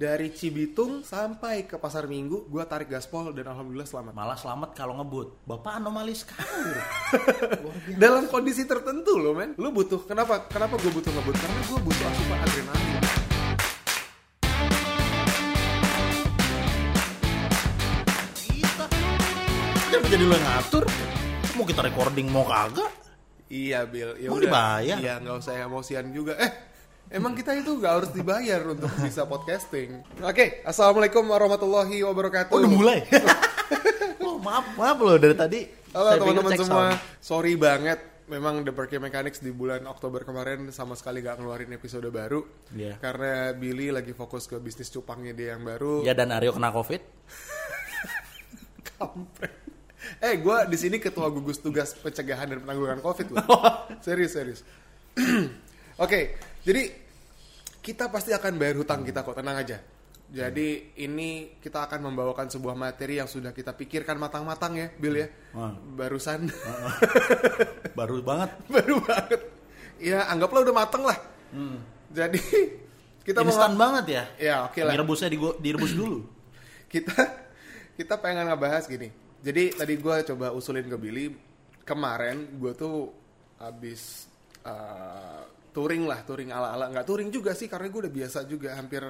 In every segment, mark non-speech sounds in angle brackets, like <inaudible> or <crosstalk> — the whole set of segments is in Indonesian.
Dari Cibitung sampai ke Pasar Minggu, gue tarik gaspol dan alhamdulillah selamat. Malah selamat kalau ngebut. Bapak anomali sekali. <laughs> Dalam kondisi tertentu loh men, lu butuh kenapa? Kenapa gue butuh ngebut? Karena gue butuh asupan adrenalin. kita. Kenapa jadi lo yang ngatur? Mau kita recording mau kagak? Iya Bill, ya Mau udah. dibayar? Iya nggak usah emosian juga. Eh, emang kita itu nggak harus dibayar untuk bisa podcasting. Oke, assalamualaikum warahmatullahi wabarakatuh. Oh, udah mulai. <laughs> oh, maaf, maaf loh dari tadi. Halo teman-teman semua, sound. sorry banget. Memang The Perky Mechanics di bulan Oktober kemarin sama sekali gak ngeluarin episode baru. Iya. Karena Billy lagi fokus ke bisnis cupangnya dia yang baru. Ya dan Aryo kena covid. <laughs> Kampret. Eh, gue di sini ketua gugus tugas pencegahan dan penanggulangan COVID loh. <laughs> serius, serius. <clears throat> Oke, jadi kita pasti akan bayar hutang kita kok, tenang aja. Jadi ini kita akan membawakan sebuah materi yang sudah kita pikirkan matang-matang ya, Bill ya. Ah. Barusan, <laughs> Baru banget. baru banget. Ya, anggaplah udah mateng lah. Jadi kita mau Instan banget ya. Ya, oke lah. Direbusnya digo- direbus dulu. <clears throat> kita kita pengen ngebahas gini. Jadi tadi gue coba usulin ke Billy kemarin gue tuh habis uh, touring lah, touring ala-ala. Nggak touring juga sih karena gue udah biasa juga hampir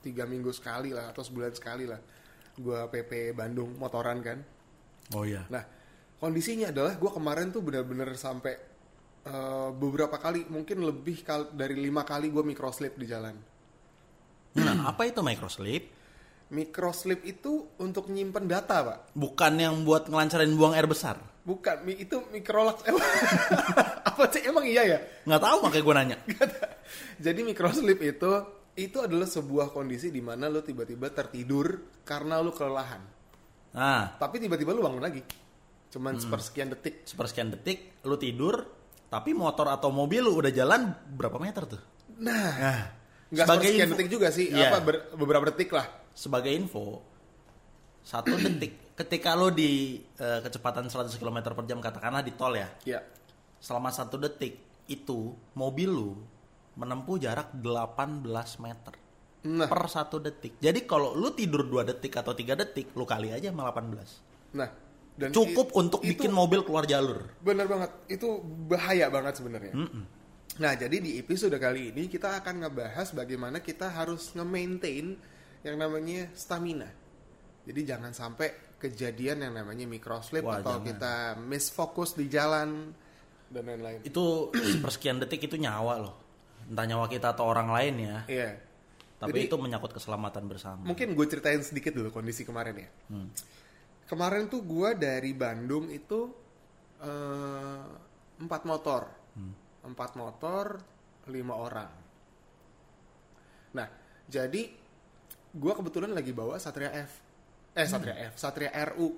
tiga minggu sekali lah atau sebulan sekali lah. Gue PP Bandung motoran kan. Oh iya. Nah kondisinya adalah gue kemarin tuh bener-bener sampai uh, beberapa kali mungkin lebih kal- dari lima kali gue microslip di jalan. Nah, <clears throat> apa itu microslip? Microslip itu untuk nyimpen data pak. Bukan yang buat ngelancarin buang air besar. Bukan, itu microlax <laughs> emang apa sih emang iya ya? Nggak tahu makanya gue nanya. Jadi microslip itu itu adalah sebuah kondisi di mana lo tiba-tiba tertidur karena lo kelelahan. Nah, Tapi tiba-tiba lo bangun lagi. Cuman Hmm. sepersekian detik. sepersekian detik lu tidur, tapi motor atau mobil lu udah jalan berapa meter tuh? Nah, Nah, nggak sebagai sepersekian info- detik juga sih. Iya. Apa ber- beberapa detik lah. sebagai info, satu <clears throat> detik ketika lo di eh, kecepatan 100 km per jam katakanlah di tol ya, Ya. Selama satu detik itu mobil lu menempuh jarak 18 meter Nah, per satu detik. Jadi kalau lu tidur 2 detik atau tiga detik, lu kali aja sama 18. nah. Dan Cukup i- untuk itu bikin mobil keluar jalur. Bener banget, itu bahaya banget sebenarnya. Nah, jadi di episode kali ini kita akan ngebahas bagaimana kita harus nge-maintain yang namanya stamina. Jadi jangan sampai kejadian yang namanya microslip Wah, atau jangan. kita misfokus di jalan dan lain-lain. Itu sepersekian detik itu nyawa loh. Entah nyawa kita atau orang lain ya. Iya. Tapi Jadi, itu menyangkut keselamatan bersama. mungkin gue ceritain sedikit dulu kondisi kemarin ya. Hmm. Kemarin tuh gue dari Bandung itu eh, empat motor, Hmm. empat motor, lima orang. Nah, jadi gue kebetulan lagi bawa Satria F, eh Satria F, Satria RU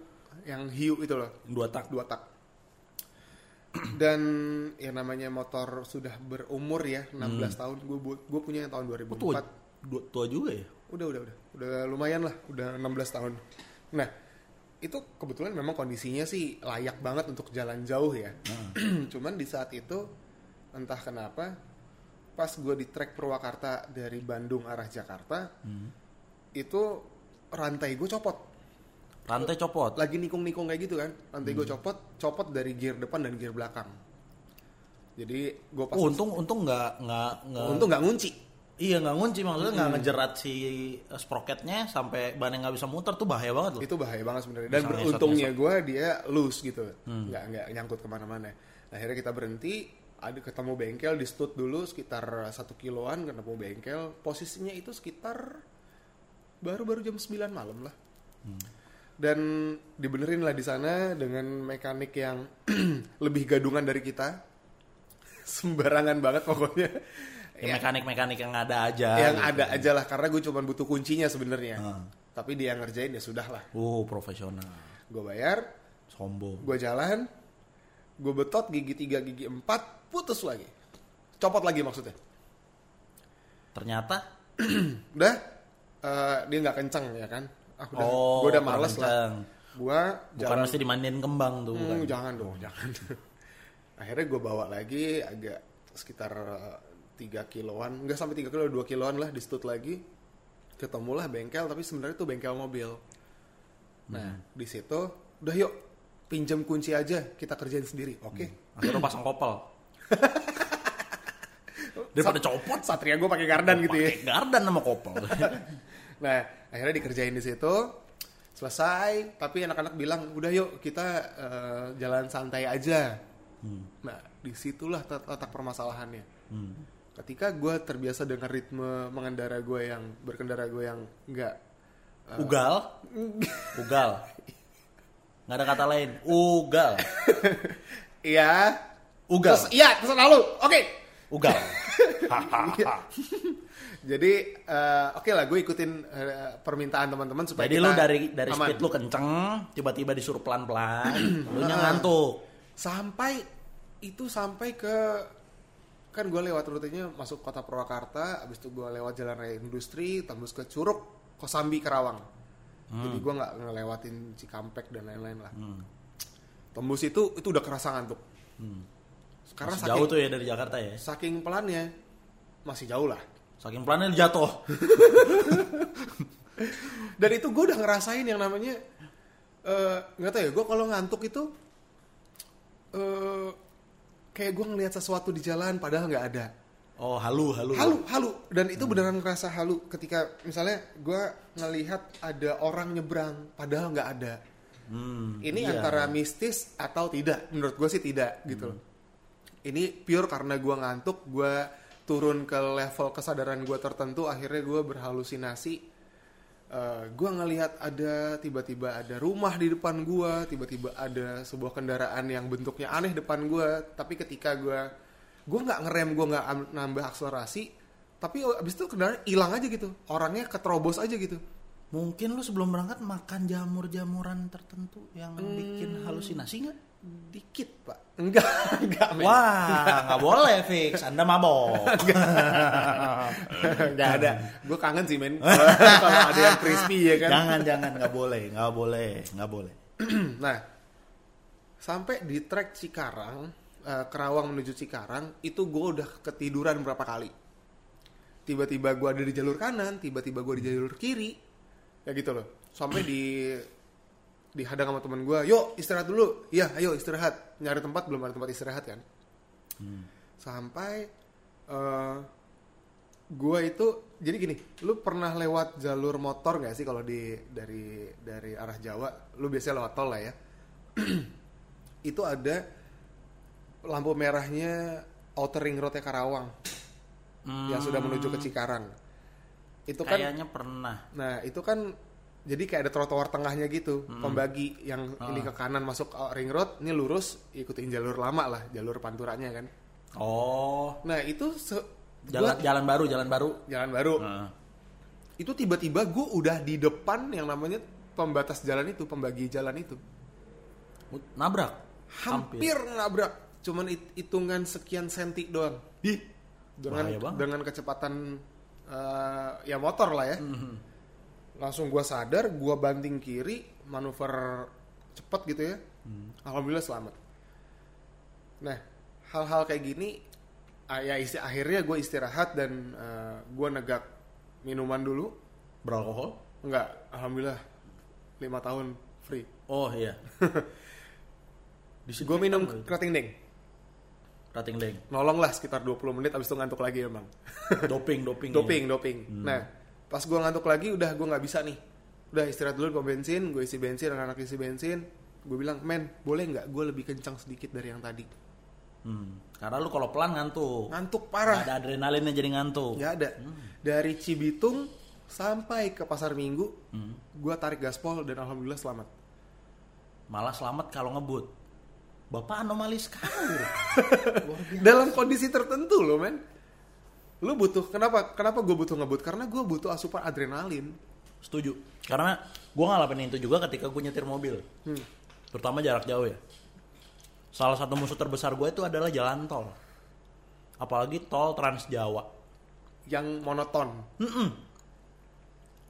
yang hiu itu loh, Dua tak. dua tak. Dan yang namanya motor sudah berumur ya, 16 tahun. Gue gue punya yang tahun 2004 Oh, tua, tua juga ya? udah udah udah. Udah lumayan lah udah 16 tahun. Nah itu kebetulan memang kondisinya sih layak banget untuk jalan jauh ya. <clears throat> Cuman di saat itu entah kenapa pas gue di trek Purwakarta dari Bandung arah Jakarta itu rantai gue copot Rantai copot. lagi nikung-nikung kayak gitu kan. Rantai gue copot copot dari gear depan dan gear belakang. Jadi gue pas Oh, untung untung nggak nggak nggak. untung nggak ngunci. Iya nggak ngunci maksudnya nggak ngejerat si eh, sprocketnya sampai ban yang nggak bisa muter tuh bahaya banget loh. itu bahaya banget sebenarnya. Dan Bisa beruntungnya gue dia loose gitu. Nggak nggak nyangkut ke mana-mana. Nah, akhirnya kita berhenti ada ketemu bengkel di stud dulu sekitar satu kiloan ketemu bengkel. Posisinya itu sekitar baru-baru jam 9 malam lah dan dibenerin lah di sana dengan mekanik yang <clears throat> lebih gadungan dari kita sembarangan banget pokoknya Ya, mekanik-mekanik yang ada aja. yang gitu. ada aja lah karena gue cuma butuh kuncinya sebenarnya Hmm. tapi dia ngerjain ya sudah lah Oh profesional. gue bayar Sombong. gue jalan gue betot gigi 3 gigi 4 putus lagi copot lagi maksudnya Ternyata <clears throat> udah eh, dia nggak kenceng ya kan? Ah, udah. Oh, gue udah males lah. gue bukan mesti dimandiin kembang tuh Hmm, bukan. jangan dong jangan <laughs> akhirnya gue bawa lagi agak sekitar eh, 3 kiloan. Nggak sampai 3 kilo 2 kiloan lah di stud lagi. Ketemulah bengkel tapi sebenarnya itu bengkel mobil. Nah di situ udah yuk pinjam kunci aja kita kerjain sendiri. Oke. Akhirnya lu pasang kopel. <laughs> Daripada copot satria gue pakai gardan gitu ya gardan sama kopel. <laughs> Nah, akhirnya dikerjain di situ. Selesai, tapi anak-anak bilang, "Udah yuk, kita eh, jalan santai aja." Nah, di situlah letak permasalahannya. Hmm. Ketika gue terbiasa dengan ritme mengendara gue yang berkendara gue yang enggak Ugal. <laughs> Ugal. Nggak ada kata lain. Ugal. Iya. Ugal. Terus, iya, terus lalu. Oke. Ugal. <laughs> Jadi eh, oke lah, gue ikutin eh, permintaan teman-teman supaya Jadi kita lu dari dari aman. speed lu kenceng, tiba-tiba disuruh pelan-pelan, lu nya ngantuk. sampai itu sampai ke kan gue lewat rutenya masuk kota Purwakarta habis itu gue lewat jalan raya industri tembus ke Curug Kosambi Karawang jadi gue nggak ngelewatin Cikampek dan lain-lain lah. Tembus itu itu udah kerasa ngantuk karena Masih saking, jauh tuh ya dari Jakarta ya. saking pelannya masih jauh lah Saking pelannya jatuh. <laughs> dan itu gue udah ngerasain yang namanya eh, nggak tahu ya gue kalau ngantuk itu eh kayak gue ngelihat sesuatu di jalan padahal nggak ada Oh, halu, halu. halu halu dan itu beneran ngerasa halu ketika misalnya gue ngelihat ada orang nyebrang padahal nggak ada Hmm, ini iya. antara mistis atau tidak menurut gue sih tidak gitu loh ini pure karena gue ngantuk gue turun ke level kesadaran gue tertentu akhirnya gue berhalusinasi. Gue ngelihat ada tiba-tiba ada rumah di depan gue tiba-tiba ada sebuah kendaraan yang bentuknya aneh depan gue tapi ketika gue gue nggak ngerem gue nggak am- nambah akselerasi tapi abis itu kendaraan hilang aja gitu. Orangnya keterobos aja gitu Mungkin lu sebelum berangkat makan jamur-jamuran tertentu yang Hmm. bikin halusinasi nggak? dikit pak enggak <laughs> enggak men. Wah, nggak boleh fix. Anda mabok. Gak ada. Gue kangen sih men. <laughs> Kalau ada yang crispy ya kan. jangan, jangan, nggak boleh, nggak boleh, nggak boleh. <clears throat> nah, sampai di trek Cikarang, eh, Kerawang menuju Cikarang, itu gue udah ketiduran berapa kali. Tiba-tiba gue ada di jalur kanan, tiba-tiba gue di jalur kiri. Ya gitu loh. Sampai di dihadang sama temen gue, yuk istirahat dulu. Iya, ayo istirahat. Nyari tempat belum ada tempat istirahat kan. Sampai eh gue itu jadi gini, lu pernah lewat jalur motor gak sih kalau di dari dari arah Jawa? Lu biasanya lewat tol lah ya. <clears throat> itu ada lampu merahnya outer ring roadnya Karawang yang sudah menuju ke Cikarang. Itu kan, Kayaknya pernah. nah itu kan jadi kayak ada trotoar tengahnya gitu, pembagi yang ini Ah. ke kanan masuk ring road, ini lurus ikutin jalur lama lah, jalur panturanya kan. Oh, Nah itu jalan gua- jalan baru, jalan baru. jalan baru. Nah, Itu tiba-tiba gue udah di depan yang namanya pembatas jalan itu, pembagi jalan itu. nabrak. Hampir nabrak, cuman hit- hitungan sekian senti doang. Di. Dengan dengan kecepatan eh, ya motor lah ya. Mhm. Langsung gue sadar, gue banting kiri, manuver cepet gitu ya. Hmm. Alhamdulillah selamat. Nah, hal-hal kayak gini, ah, ya isti akhirnya gue istirahat dan gue negak minuman dulu. Beralkohol? Enggak, alhamdulillah lima tahun free. Oh iya. <laughs> Gue minum kerating deng. Rating deng. Nolong lah sekitar 20 menit abis itu ngantuk lagi emang. <laughs> Doping, doping. ya. doping, doping. Nah, pas gue ngantuk lagi udah gue nggak bisa nih. Udah istirahat dulu gue bensin, gue isi bensin, anak-anak isi bensin. Gue bilang, men, boleh nggak gue lebih kencang sedikit dari yang tadi? Hmm. Karena lu kalau pelan ngantuk. Ngantuk parah. ada adrenalinnya jadi ngantuk. Nggak ada. Dari Cibitung sampai ke Pasar Minggu, Hmm. gue tarik gaspol dan alhamdulillah selamat. Malah selamat kalau ngebut. Bapak anomali sekali. <laughs> Dalam kondisi tertentu loh, men. Lu butuh, kenapa kenapa gue butuh ngebut? Karena gue butuh asupan adrenalin. Setuju. Karena gue ngalamin itu juga ketika gue nyetir mobil. Hmm. Terutama jarak jauh ya. Salah satu musuh terbesar gue itu adalah jalan tol. Apalagi tol Trans Jawa. Yang monoton. Mm-mm.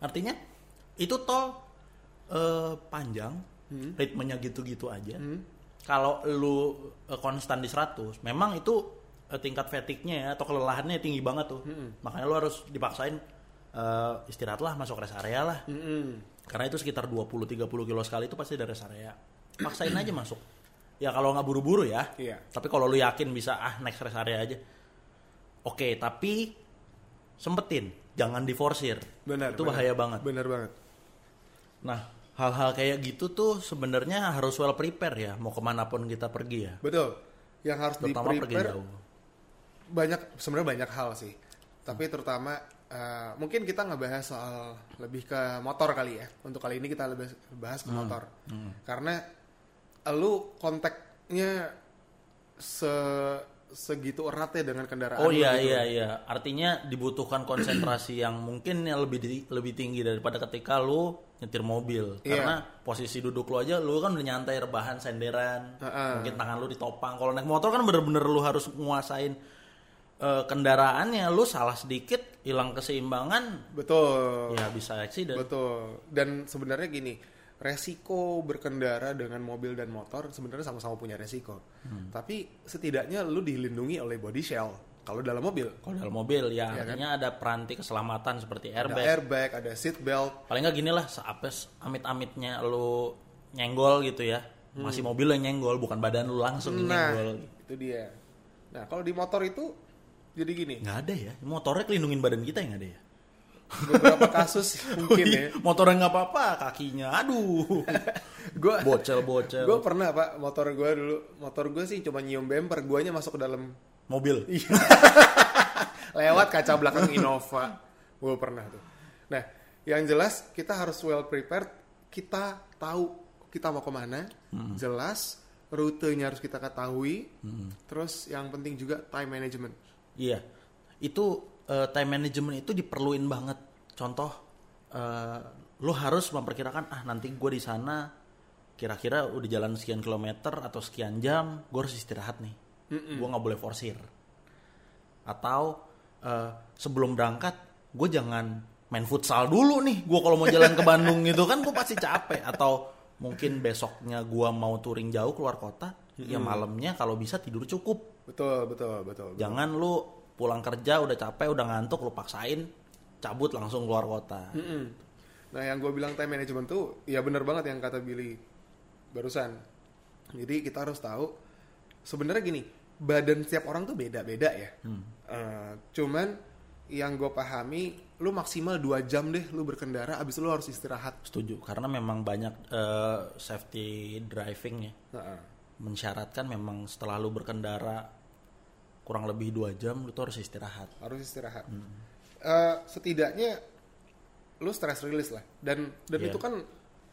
Artinya itu tol eh, panjang, ritmenya gitu-gitu aja. Kalau lu eh, konstan di 100, memang itu eh, tingkat fatigue-nya ya, atau kelelahannya tinggi banget tuh. Makanya lu harus dipaksain eh, istirahatlah masuk rest area lah. Mm-mm. Karena itu sekitar 20-30 kilo sekali itu pasti dari rest area. Paksain aja masuk. Ya kalau nggak buru-buru ya. Iya. Tapi kalau lu yakin bisa ah next rest area aja. Oke, tapi sempetin, jangan diforsir. Benar. Itu benar. bahaya banget. Benar banget. Nah, hal-hal kayak gitu tuh sebenarnya harus well prepare ya, mau ke mana pun kita pergi ya. Betul. Yang harus di Terutama pergi prepare jauh. banyak sebenarnya banyak hal sih. Tapi terutama eh, mungkin kita ngebahas soal lebih ke motor kali ya. Untuk kali ini kita lebih bahas ke Hmm. motor. Karena lu kontaknya se segitu eratnya dengan kendaraan. Oh iya gitu. iya iya, artinya dibutuhkan konsentrasi <clears throat> yang mungkin yang lebih di- lebih tinggi daripada ketika lu nyetir mobil. Iya. Karena posisi duduk lu aja lu kan udah nyantai rebahan senderan, Heeh. mungkin tangan lu ditopang. Kalau naik motor kan bener-bener lu harus nguasain eh, kendaraannya. Lu salah sedikit hilang keseimbangan, Betul. ya bisa accident. Betul. Dan sebenarnya gini, resiko berkendara dengan mobil dan motor sebenarnya sama-sama punya resiko. Hmm. Tapi setidaknya lu dilindungi oleh body shell kalau dalam mobil. Kalau dalam mobil ya, kan? artinya ada peranti keselamatan seperti Ada airbag. airbag, ada seat belt. Paling nggak gini lah, seapes amit-amitnya lu nyenggol gitu ya. Masih mobil yang nyenggol, bukan badan lu langsung Nah, nyenggol. itu dia. Nah, kalau di motor itu jadi gini, Nggak ada ya, motornya kelindungin badan kita yang ada ya. Beberapa kasus <laughs> mungkin ya. Motornya nggak apa-apa, kakinya, aduh. <laughs> Gue Bocel-bocel. gue pernah pak motor gue dulu motor gue sih cuma nyium bumper guanya masuk ke dalam Mobil. <laughs> Iya. lewat kaca belakang Innova gue pernah tuh nah yang jelas kita harus well prepared kita tahu kita mau ke mana jelas rutenya harus kita ketahui terus yang penting juga time management Iya, itu eh, time management itu diperluin banget. Contoh, eh, lu harus memperkirakan ah nanti gue di sana kira-kira udah jalan sekian kilometer atau sekian jam, gue harus istirahat nih. Gue nggak boleh forsir. Atau eh, sebelum berangkat, gue jangan main futsal dulu nih. Gue kalau mau jalan ke Bandung <laughs> gitu kan gue pasti capek. Atau mungkin besoknya gue mau touring jauh keluar kota, ya malamnya kalau bisa tidur cukup. betul betul betul, betul. Jangan lu pulang kerja udah capek, udah ngantuk, lu paksain cabut langsung keluar kota. Mm-mm. Nah, yang gue bilang time management tuh, ya bener banget yang kata Billy barusan. Jadi kita harus tahu, sebenarnya gini, badan setiap orang tuh beda-beda ya. Eh, cuman yang gue pahami, lu maksimal 2 jam deh lu berkendara, abis lu harus istirahat. Setuju, karena memang banyak eh, safety driving ya Nah, mensyaratkan memang setelah lu berkendara kurang lebih dua jam lu tuh harus istirahat. harus istirahat. Eh, setidaknya lu stress release lah. Dan dan Iya. itu kan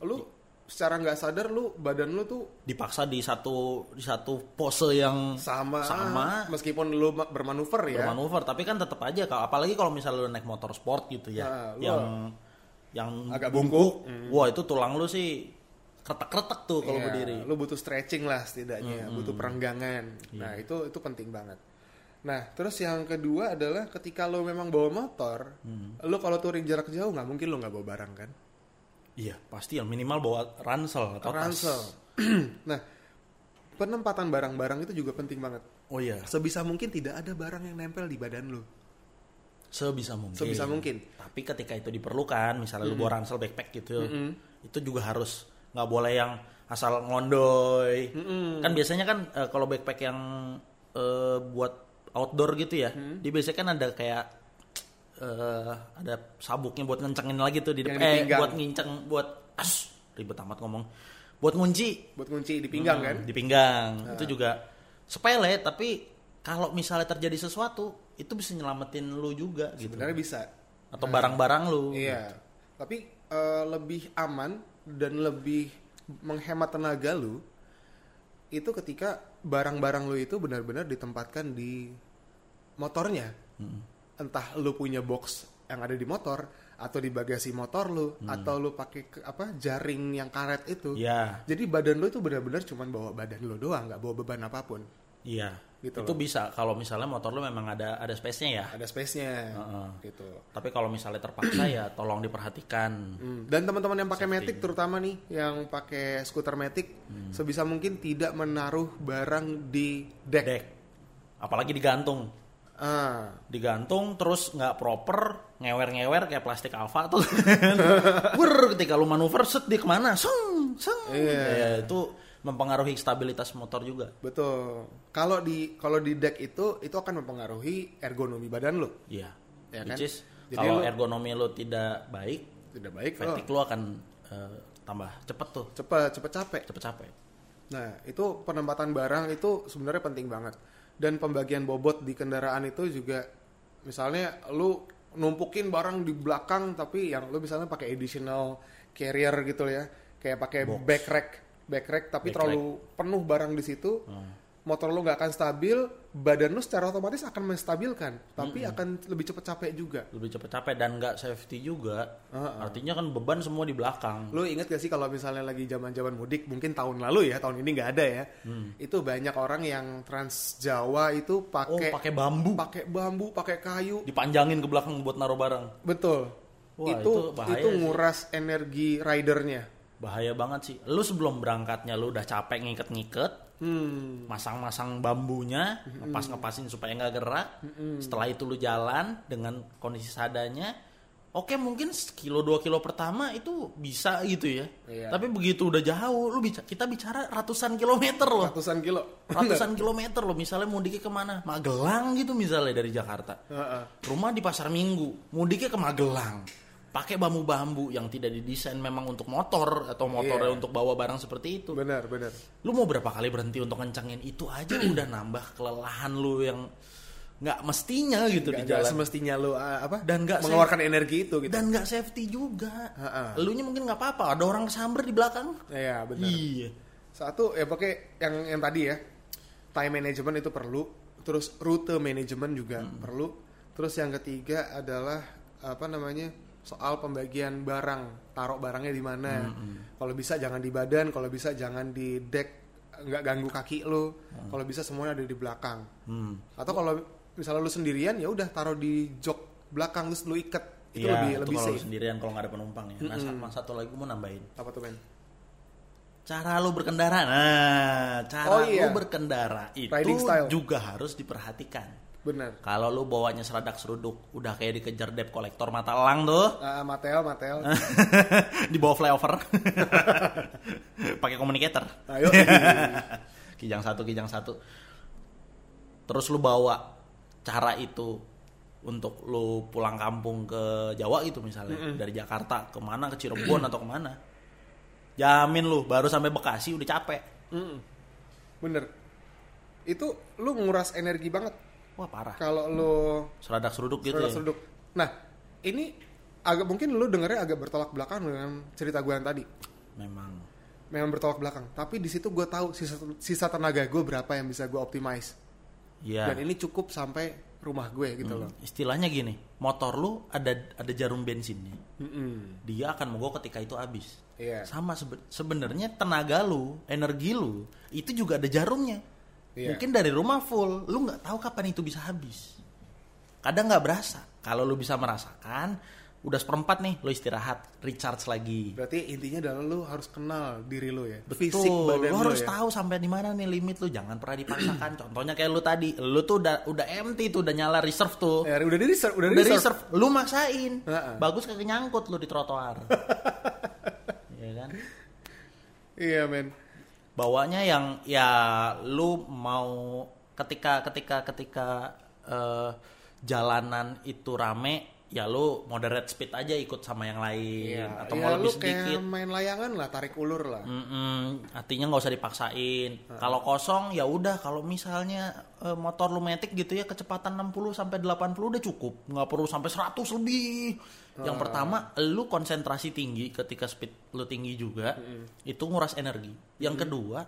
lu secara nggak sadar lu badan lu tuh Dipaksa di satu di satu pose yang sama, Sama. meskipun lu ma- bermanuver ya. bermanuver, tapi kan tetap aja kalau apalagi kalau misalnya lu naik motor sport gitu ya, Nah, yang yang Agak bungkuk, bungkuk. wah itu tulang lu sih kretek-kretek tuh kalau Iya, berdiri. Lu butuh stretching lah setidaknya, butuh perenggangan. Nah, itu itu penting banget. Nah, terus yang kedua adalah ketika lu memang bawa motor, lu kalau touring jarak jauh nggak mungkin lu nggak bawa barang kan? Iya, pasti yang minimal bawa ransel atau tas. Ransel. <clears throat> nah, penempatan barang-barang itu juga penting banget. Oh iya, Sebisa mungkin tidak ada barang yang nempel di badan lu. sebisa mungkin. Sebisa mungkin. Tapi ketika itu diperlukan, misalnya lu bawa ransel backpack gitu, itu juga harus nggak boleh yang asal ngondoy. Kan biasanya kan eh, kalau backpack yang eh, buat outdoor gitu ya, dia biasanya kan ada kayak eh, ada sabuknya buat ngencengin lagi tuh di depan, di eh buat nginceng, buat as ribet amat ngomong, buat ngunci. Buat kunci di pinggang kan? di pinggang. Itu juga sepele tapi kalau misalnya terjadi sesuatu itu bisa nyelamatin lu juga gitu. Sebenarnya bisa. atau barang-barang lu Iya. Tapi eh, lebih aman dan lebih menghemat tenaga lu itu ketika barang-barang lu itu benar-benar ditempatkan di motornya. Entah lu punya box yang ada di motor atau di bagasi motor lu atau lu pakai apa jaring yang karet itu. Iya, Jadi badan lu itu benar-benar cuma bawa badan lu doang, nggak bawa beban apa pun. iya. Gitu itu loh. bisa kalau misalnya motor lu memang ada ada space-nya ya. Ada space-nya. Heeh. Gitu. Tapi kalau misalnya terpaksa ya tolong diperhatikan. Hmm, Dan teman-teman yang pakai Matic terutama nih yang pakai skuter Matic sebisa mungkin tidak menaruh barang di deck. Dek. Apalagi digantung. Ah, digantung terus nggak proper ngewer-ngewer kayak plastik alfa tuh <laughs> Wur, ketika lu manuver set dia ke mana seng seng Iya. Ya, itu mempengaruhi stabilitas motor juga betul. Kalau di kalau di deck itu itu akan mempengaruhi ergonomi badan lo. Iya Ya which kan? is Jadi kalau ergonomi lu tidak baik Tidak baik fatigue lo. lu akan eh, tambah cepet tuh Cepet cepet capek. cepet capek Nah, itu penempatan barang itu sebenarnya penting banget. Dan pembagian bobot di kendaraan itu juga misalnya lu numpukin barang di belakang tapi yang lu misalnya pakai additional carrier gitu ya, kayak pakai back rack, back rack tapi Back terlalu penuh barang di situ. Motor lu nggak akan stabil, badan lu secara otomatis akan menstabilkan, tapi akan lebih cepet capek juga. lebih cepet capek dan nggak safety juga Heeh. artinya kan beban semua di belakang Lu inget gak sih kalau misalnya lagi zaman-zaman mudik, mungkin tahun lalu ya, tahun ini nggak ada ya. Itu banyak orang yang Trans Jawa itu oh pakai pakai bambu pakai bambu, pakai kayu. dipanjangin ke belakang buat naruh barang Betul. Wah, itu itu itu sih. nguras energi ridernya. Bahaya banget sih. Lu sebelum berangkatnya lu udah capek ngiket-ngiket Hmm. masang-masang bambunya ngepas-ngepasin supaya nggak gerak. Setelah itu lu jalan dengan kondisi seadanya oke mungkin kilo dua kilo pertama itu bisa gitu ya. Iya. tapi begitu udah jauh lu bicara, kita bicara ratusan kilometer loh. Ratusan kilo. ratusan kilometer loh. Misalnya mudiknya ke mana? Magelang gitu misalnya dari Jakarta. Heeh. rumah di pasar minggu. Mudiknya ke Magelang pakai bambu-bambu yang tidak didesain memang untuk motor atau motornya Iya. untuk bawa barang seperti itu benar, benar. lu mau berapa kali berhenti untuk kencengin itu aja <clears throat> udah nambah kelelahan lu yang nggak mestinya gitu di Gak, gak jalan semestinya lu ah, apa? Dan nggak mengeluarkan energi itu gitu. dan nggak safety juga lu nya mungkin nggak apa-apa ada orang kesamber di belakang Iya, benar. iya Satu ya pakai yang yang tadi ya. Time management itu perlu, terus rute management juga Hmm. perlu. Terus yang ketiga adalah apa namanya? Soal pembagian barang, taruh barangnya di mana. Hmm, Kalau bisa jangan di badan, kalau bisa jangan di deck, nggak ganggu kaki lu. Kalau bisa semuanya ada di belakang. hmm. Atau kalau misalnya lu sendirian ya udah taruh di jok belakang terus lu iket. Itu Iya, lebih itu lebih kalau safe. sendirian kalau nggak ada penumpang ya nah sama satu lagi mau nambahin Apa tuh men? cara lu berkendara nah cara Oh, iya. lu berkendara itu juga harus diperhatikan Bener. kalau lu bawanya seradak seruduk udah kayak dikejar debt kolektor mata elang tuh Ah, Matel, Matel. <laughs> di bawah flyover <laughs> pakai communicator Ayo. <laughs> kijang satu kijang satu terus lu bawa cara itu untuk lu pulang kampung ke Jawa gitu misalnya dari Jakarta ke mana ke Cirebon atau ke mana jamin lu baru sampai Bekasi udah capek Mm-mm. Bener. Itu lu nguras energi banget wah parah kalau lu seradak seruduk gitu seruduk ya seruduk. Nah, ini agak mungkin lu dengernya agak bertolak belakang dengan cerita gue yang tadi. memang Memang bertolak belakang. Tapi di situ gue tahu sisa, sisa tenaga gue berapa yang bisa gue optimize. ya Dan ini cukup sampai rumah gue gitu loh. istilahnya gini motor lu ada ada jarum bensinnya Mm-mm. dia akan mogok ketika itu habis Iya. sama sebe- sebenarnya tenaga lu energi lu itu juga ada jarumnya Iya. mungkin dari rumah full lu nggak tahu kapan itu bisa habis kadang nggak berasa kalau lu bisa merasakan udah seperempat nih lu istirahat recharge lagi Berarti intinya adalah lu harus kenal diri lu ya. Betul, Fisik badan lu lu harus ya. tahu sampai di mana nih limit lu jangan pernah dipaksakan <clears throat> contohnya kayak lu tadi lu tuh udah udah empty tuh udah nyala reserve tuh Ya, udah di reserve, udah, di udah reserve. reserve lu maksain Heeh. bagus kagak nyangkut lu di trotoar <laughs> Iya kan Iya, men. Bawanya yang ya lu mau ketika ketika ketika eh, jalanan itu rame ya lu moderate speed aja ikut sama yang lain atau ya, mau lebih sedikit kayak main layangan lah, tarik ulur lah. Mm-mm, artinya nggak usah dipaksain. Kalau kosong ya udah. Kalau misalnya eh, motor lu metik gitu ya kecepatan 60 sampai 80 udah cukup. Nggak perlu sampai 100 lebih. Yang pertama, lu konsentrasi tinggi ketika speed lu tinggi juga, itu nguras energi. Yang kedua,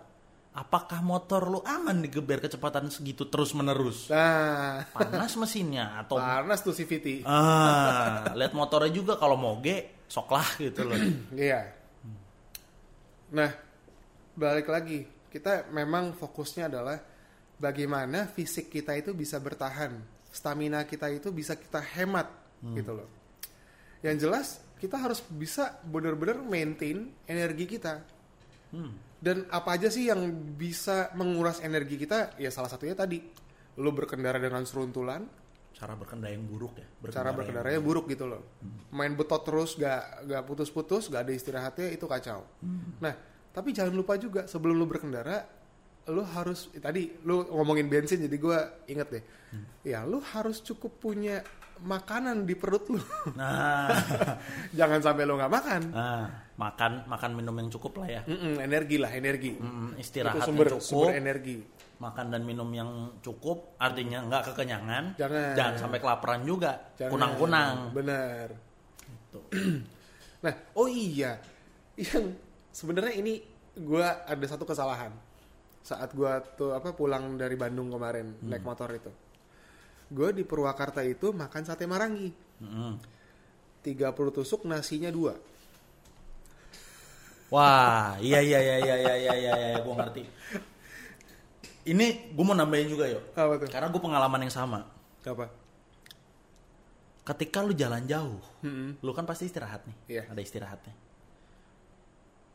apakah motor lu aman digeber kecepatan segitu terus menerus? Nah, Panas mesinnya atau panas tuh CVT. ah, lihat motornya juga kalau moge sok lah gitu loh. <clears throat> Iya. Nah, balik lagi, kita memang fokusnya adalah bagaimana fisik kita itu bisa bertahan, stamina kita itu bisa kita hemat, gitu loh. Yang jelas kita harus bisa benar-benar maintain energi kita. Dan apa aja sih yang bisa menguras energi kita? Ya salah satunya tadi, lu berkendara dengan seruntulan, cara berkendara yang buruk ya. cara yang- berkendaranya buruk gitu loh. Main betot terus gak gak putus-putus, gak ada istirahatnya itu kacau. Nah, tapi jangan lupa juga sebelum lu berkendara lu harus tadi lu ngomongin bensin jadi gua inget deh. Ya, lu harus cukup punya makanan di perut lu. Nah, <laughs> jangan sampai lu nggak makan. nah, makan makan minum yang cukup lah ya. Mm-mm, energi lah, energi. Mm, itu istirahat sumber yang cukup, sumber energi. makan dan minum yang cukup, artinya nggak kekenyangan, Jangan. sampai kelaparan juga, Jangan. kunang-kunang. Bener. Gitu. <clears throat> Nah, oh iya, yang sebenarnya ini gua ada satu kesalahan saat gua tuh apa pulang dari Bandung kemarin Hmm. naik motor itu. Gue di Purwakarta itu makan sate marangi, Mm-mm. 30 tusuk nasinya dua. Wah, iya iya iya iya iya iya iya, iya gue ngerti. Ini gue mau nambahin juga yo, Apa tuh? karena gue pengalaman yang sama. Apa? Ketika lu jalan jauh, Mm-mm. lu kan pasti istirahat nih, Iya. ada istirahatnya.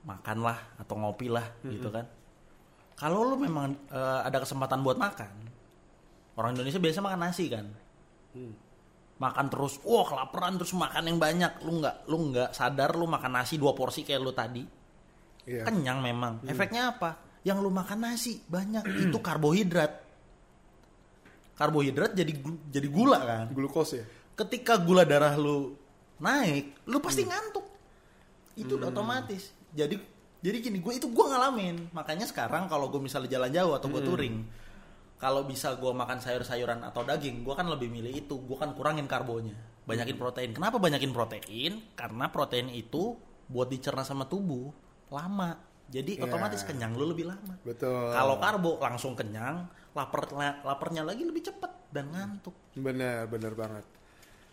Makanlah atau ngopi lah gitu kan. Kalau lu memang eh, ada kesempatan buat makan, orang Indonesia biasa makan nasi kan. Hmm. Makan terus, wah kelaparan terus makan yang banyak, lu nggak lu nggak sadar lu makan nasi dua porsi kayak lu tadi, Iya. kenyang memang. Hmm. Efeknya apa? Yang lu makan nasi banyak <clears throat> itu karbohidrat. Karbohidrat jadi jadi gula kan Glukos ya. ketika gula darah lu naik, lu pasti Hmm. ngantuk. Itu udah otomatis. Jadi jadi gini, gue itu gue ngalamin. Makanya sekarang kalau gue misalnya jalan jauh atau Hmm. gue touring, kalau bisa gue makan sayur-sayuran atau daging, gue kan lebih milih itu. Gue kan kurangin karbonya, banyakin protein. Kenapa banyakin protein? Karena protein itu buat dicerna sama tubuh lama. Jadi Iya. otomatis kenyang lu lebih lama. Betul. Kalau karbo langsung kenyang, lapar laparnya lagi lebih cepet dan ngantuk. Bener, bener banget.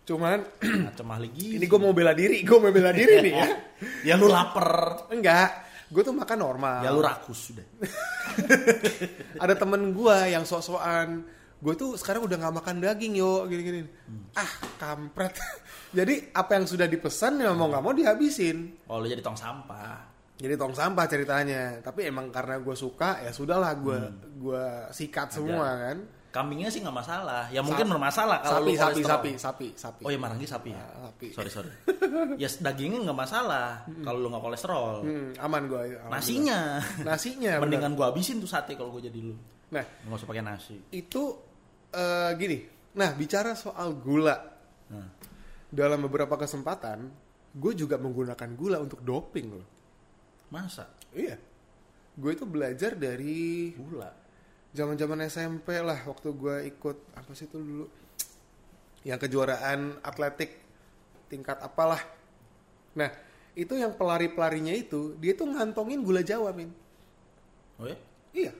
Cuman <clears throat> gizi. ini gue mau bela diri, gue mau bela diri nih ya. <laughs> ya lu lapar Enggak, gue tuh makan normal. ya lu rakus sudah. <laughs> Ada temen gue yang sok-sokan. Gue tuh sekarang udah nggak makan daging yo gini-gini. Ah kampret. <laughs> Jadi apa yang sudah dipesan ya mau nggak mau dihabisin. Oh lu jadi tong sampah. Jadi tong sampah ceritanya. Tapi emang karena gue suka ya sudahlah gue Hmm. gue sikat semua kan kambingnya sih nggak masalah. Ya mungkin bermasalah kalau sapi lu sapi sapi sapi sapi. Oh ya marangi sapi ya? Ah, sapi. sorry sorry. <laughs> Ya dagingnya nggak masalah kalau lu nggak kolesterol. Hmm, aman gue nasinya. Nasinya <laughs> mendingan gua habisin tuh sate kalau gue jadi lu. Nah nggak usah pakai nasi. itu eh, gini. Nah bicara soal gula. Nah. dalam beberapa kesempatan gue juga menggunakan gula untuk doping loh. Masa? Iya. Gue itu belajar dari gula zaman-zaman SMP lah waktu gue ikut apa sih itu dulu yang kejuaraan atletik tingkat apalah. Nah, itu yang pelari-pelarinya itu dia tuh ngantongin gula Jawa, Min. oh ya Iya.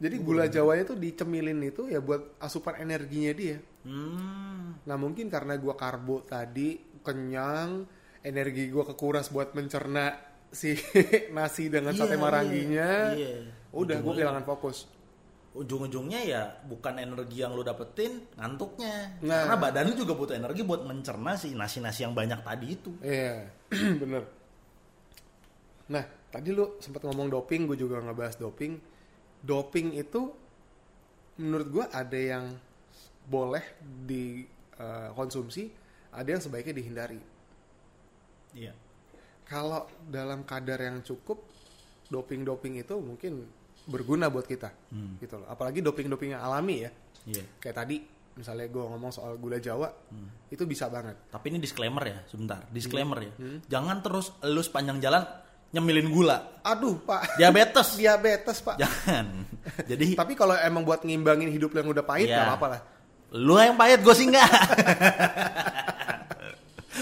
Jadi gula Jawanya tuh dicemilin itu ya buat asupan energinya dia. hmm Nah, mungkin karena gua karbo tadi kenyang, energi gua kekuras buat mencerna si <laughs> nasi dengan Iya, sate maranginya. iya. Udah, gue kehilangan fokus. Ujung-ujungnya ya bukan energi yang lu dapetin ngantuknya Nah. karena badan lu juga butuh energi buat mencerna si nasi-nasi yang banyak tadi itu Iya, <clears throat> bener. Nah, tadi lu sempat ngomong doping, gue juga ngebahas doping. Doping itu menurut gue ada yang boleh dikonsumsi, ada yang sebaiknya dihindari. iya Kalau dalam kadar yang cukup, doping-doping itu mungkin berguna buat kita, Hmm. gitu loh. Apalagi doping-doping yang alami ya, iya kayak tadi misalnya gue ngomong soal gula Jawa, itu bisa banget. Tapi ini disclaimer ya, sebentar. Disclaimer ya. Hmm. Jangan terus lu sepanjang jalan nyemilin gula. Aduh pak, Diabetes. <laughs> diabetes pak. Jangan. <laughs> Jadi Tapi kalau emang buat ngimbangin hidup yang udah pahit, Iya. nggak apa-apa lah. lu yang pahit gue sih enggak. <laughs>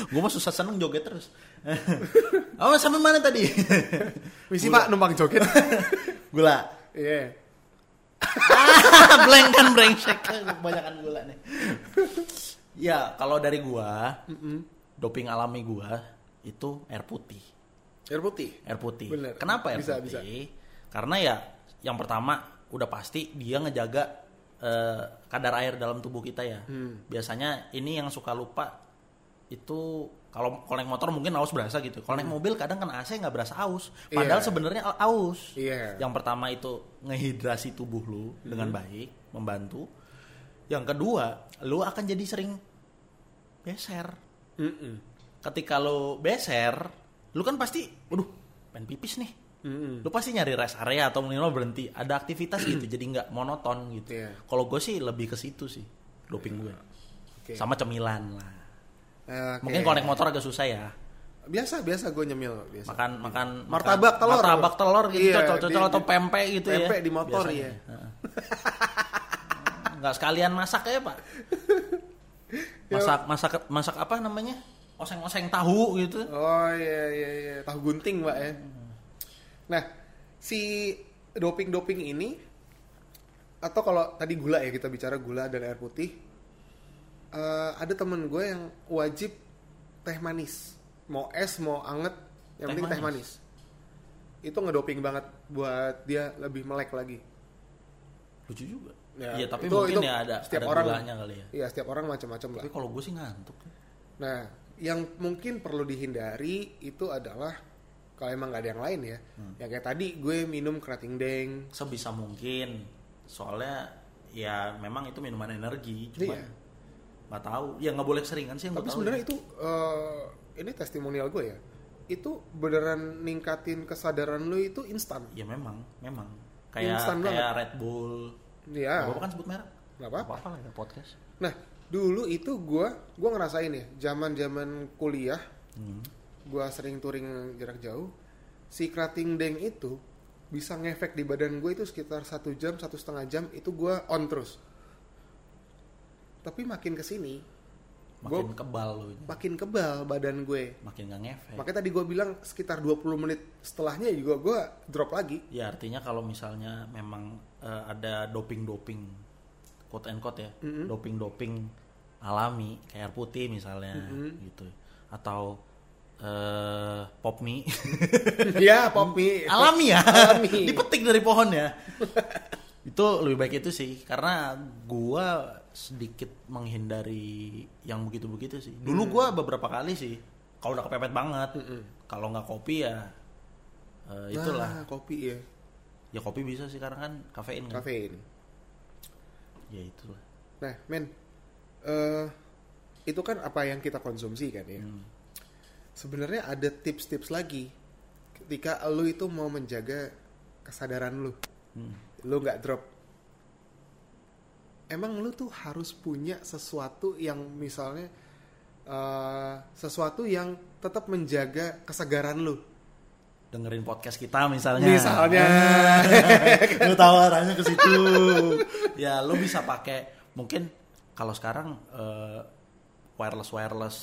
gue mah susah seneng joget terus. oh, sampai mana tadi? Misi pak numpang joget. gula. Iya. <laughs> Blank kan brengsek. <laughs> Kebanyakan gula nih. ya, kalau dari gua, doping alami gua itu air putih. Air putih. air putih. Bener. Kenapa air Bisa, putih? Karena ya yang pertama udah pasti dia ngejaga eh, kadar air dalam tubuh kita ya. Hmm. Biasanya ini yang suka lupa itu kalau kalau naik motor mungkin aus berasa gitu. Kalau naik mobil kadang kan AC nggak berasa aus. Padahal Hmm. Iya. sebenarnya aus. Iya. Yang pertama itu ngehidrasi tubuh lu dengan baik, membantu. Yang kedua, lu akan jadi sering beser. Mm-mm. Ketika lu beser, lu kan pasti, waduh, pengen pipis nih. Mm-mm. Lu pasti nyari rest area atau minimal berhenti. Ada aktivitas gitu, jadi nggak monoton gitu. Iya. Kalau gue sih lebih ke situ sih, doping gue. Oke. Sama cemilan lah. Oke. Mungkin kalau naik motor agak susah ya. biasa biasa gue nyemil biasa. Makan makan Martabak makan- telur. Martabak telur gitu, Iya, di- atau pempek gitu ya. pempek di motor, Biasanya. iya. Heeh. Nggak sekalian masak ya, Pak. <laughs> Masak masak masak apa namanya? Oseng-oseng tahu gitu. Oh iya iya iya tahu gunting mbak ya. Nah si doping doping ini atau kalau tadi gula ya kita bicara gula dan air putih eh, ada temen gue yang wajib teh manis mau es mau anget yang Teh penting teh manis. itu ngedoping banget buat dia lebih melek lagi. Lucu juga. Ya, Iya, tapi itu- mungkin itu ya ada setiap ada orang- kali ya. Iya setiap orang macam-macam lah. Tapi kalau gue sih ngantuk. Nah, yang mungkin perlu dihindari itu adalah kalau emang gak ada yang lain ya. Hmm. Ya kayak tadi gue minum kerating deng. Sebisa mungkin. Soalnya ya memang itu minuman energi, cuma Iya. Nggak tahu. Ya nggak boleh keseringan sih yang Tapi gue tahu. sebenarnya itu eh, ini testimonial gue ya. Itu beneran ningkatin kesadaran lu itu instan. Ya memang, memang. Kayak Instan kayak banget. Red Bull. Iya. Gak apa-apa kan sebut merek? Nggak apa-apa. apa-apa lah ya podcast. Nah, dulu itu gue gue ngerasain ya, zaman-zaman kuliah, Hmm. gue sering touring jarak jauh. Si kerating deng itu bisa ngefek di badan gue itu sekitar satu jam, satu setengah jam itu gue on terus. Tapi makin ke sini, Makin kebal lu. makin kebal badan gue. Makin gak ngefek. Makanya tadi gue bilang sekitar 20 menit setelahnya juga gue drop lagi. Ya artinya kalau misalnya memang eh, ada doping-doping quote and quote ya, Mm-hmm. doping-doping alami kayak air putih misalnya Mm-hmm. gitu. Atau eh pop mie <laughs> ya, pop mie. <laughs> alami ya. Alami. <laughs> Dipetik dari pohon ya. Itu lebih baik itu sih karena gua sedikit menghindari yang begitu-begitu sih. Dulu Hmm. gua beberapa kali sih kalau udah kepepet banget. Kalau nggak kopi ya eh, itulah. Nah, kopi ya, Ya kopi bisa sih karena kan kafein kan. kafein. Ya itulah. Nah, men, eh itu kan apa yang kita konsumsi kan ya. Hmm. Sebenarnya ada tips-tips lagi ketika lu itu mau menjaga kesadaran lu, Hmm. Lu nggak drop. Emang lu tuh harus punya sesuatu yang misalnya eh, sesuatu yang tetap menjaga kesegaran lu. Dengerin podcast kita misalnya. Misalnya. <laughs> lu tahu arahnya ke situ. ya lu bisa pakai mungkin kalau sekarang eh, wireless wireless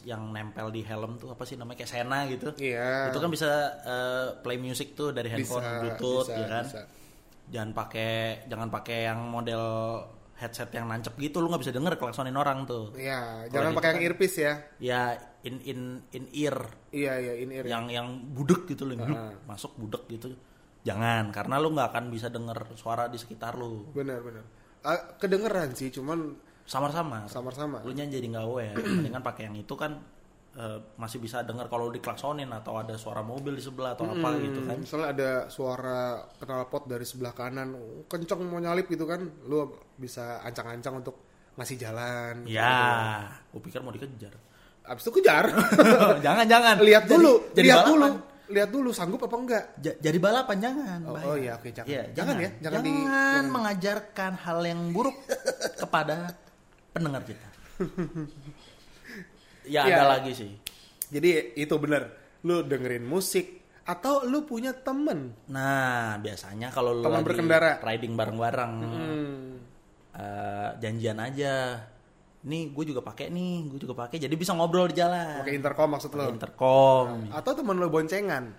yang nempel di helm tuh apa sih namanya kayak Sena gitu. Iya. Itu kan bisa eh, play music tuh dari handphone Bisa, Bluetooth bisa, ya kan. bisa. Jangan pakai jangan pakai yang model headset yang nancep gitu lu nggak bisa denger klaksonin orang tuh. Iya, jangan pakai yang earpiece ya. Ya in in in ear Iya, iya, in ear. yang yang budek gitu loh Ah. masuk budek gitu jangan karena lu nggak akan bisa denger suara di sekitar lu Benar, benar. Ah, kedengeran sih, cuman samar-samar samar-samar. lu nya jadi nggak aware mendingan pakai yang itu kan eh, masih bisa denger kalau diklaksonin atau ada suara mobil di sebelah atau apa gitu kan Misalnya ada suara knalpot dari sebelah kanan, kenceng mau nyalip gitu kan, lu bisa ancang-ancang untuk ngasih jalan. ya gue pikir mau dikejar Abis itu kejar. <laughs> jangan jangan lihat Jadi- dulu, jadi lihat balapan. dulu, lihat dulu sanggup apa enggak. Ja- jadi balapan jangan Oh, bahaya. oh iya, oke, jangan. Iya, Jangan ya, jangan di- jangan jangan. mengajarkan hal yang buruk <laughs> kepada pendengar kita <laughs> ya Iya. ada lagi sih Jadi itu bener, lu dengerin musik atau lu punya temen. Nah, biasanya kalau lu Teman lagi berkendara. riding bareng-bareng, Hmm. eh, janjian aja. Nih, gue juga pakai nih, gue juga pakai. Jadi bisa ngobrol di jalan. Pakai intercom maksud lu. intercom. Atau temen lu boncengan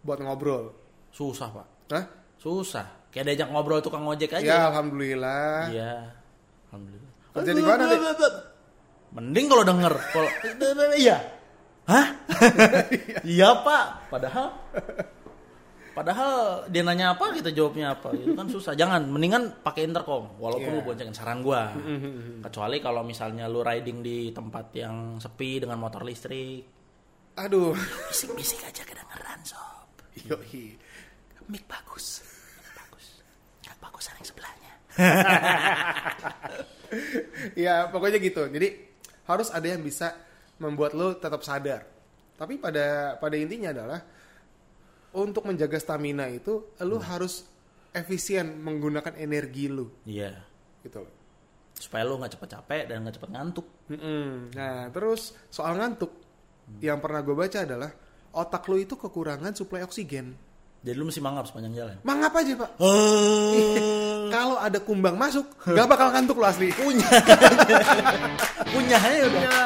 buat ngobrol. Susah pak, Hah? susah. Kayak diajak ngobrol tukang ojek Ya, aja. alhamdulillah. Iya, alhamdulillah. Kerja di mana, Dek? Mending kalau denger. Kalau <laughs> iya, hah? <laughs> iya pak. Padahal Padahal dia nanya apa kita jawabnya apa itu kan susah. Jangan, mendingan pakai intercom. Walaupun Iya. lu boncengin saran gua. Kecuali kalau misalnya lu riding di tempat yang sepi dengan motor listrik. Aduh. Bisik-bisik aja kedengeran sob. Yoi. Mic bagus. Bagus. Nggak bagus yang sebelahnya. <laughs> ya pokoknya gitu. Jadi harus ada yang bisa membuat lo tetap sadar. Tapi pada pada intinya adalah untuk menjaga stamina itu lo harus efisien menggunakan energi lo Iya. gitu loh. Supaya lo nggak cepet capek dan nggak cepet ngantuk. Mm-mm. Nah terus soal ngantuk yang pernah gue baca adalah otak lo itu kekurangan suplai oksigen. Jadi lo mesti mangap sepanjang jalan. Mangap aja pak. Oh, <laughs> Kalau ada kumbang masuk, gak bakal ngantuk lo asli. punya. <laughs> Punya aja udah. Ya,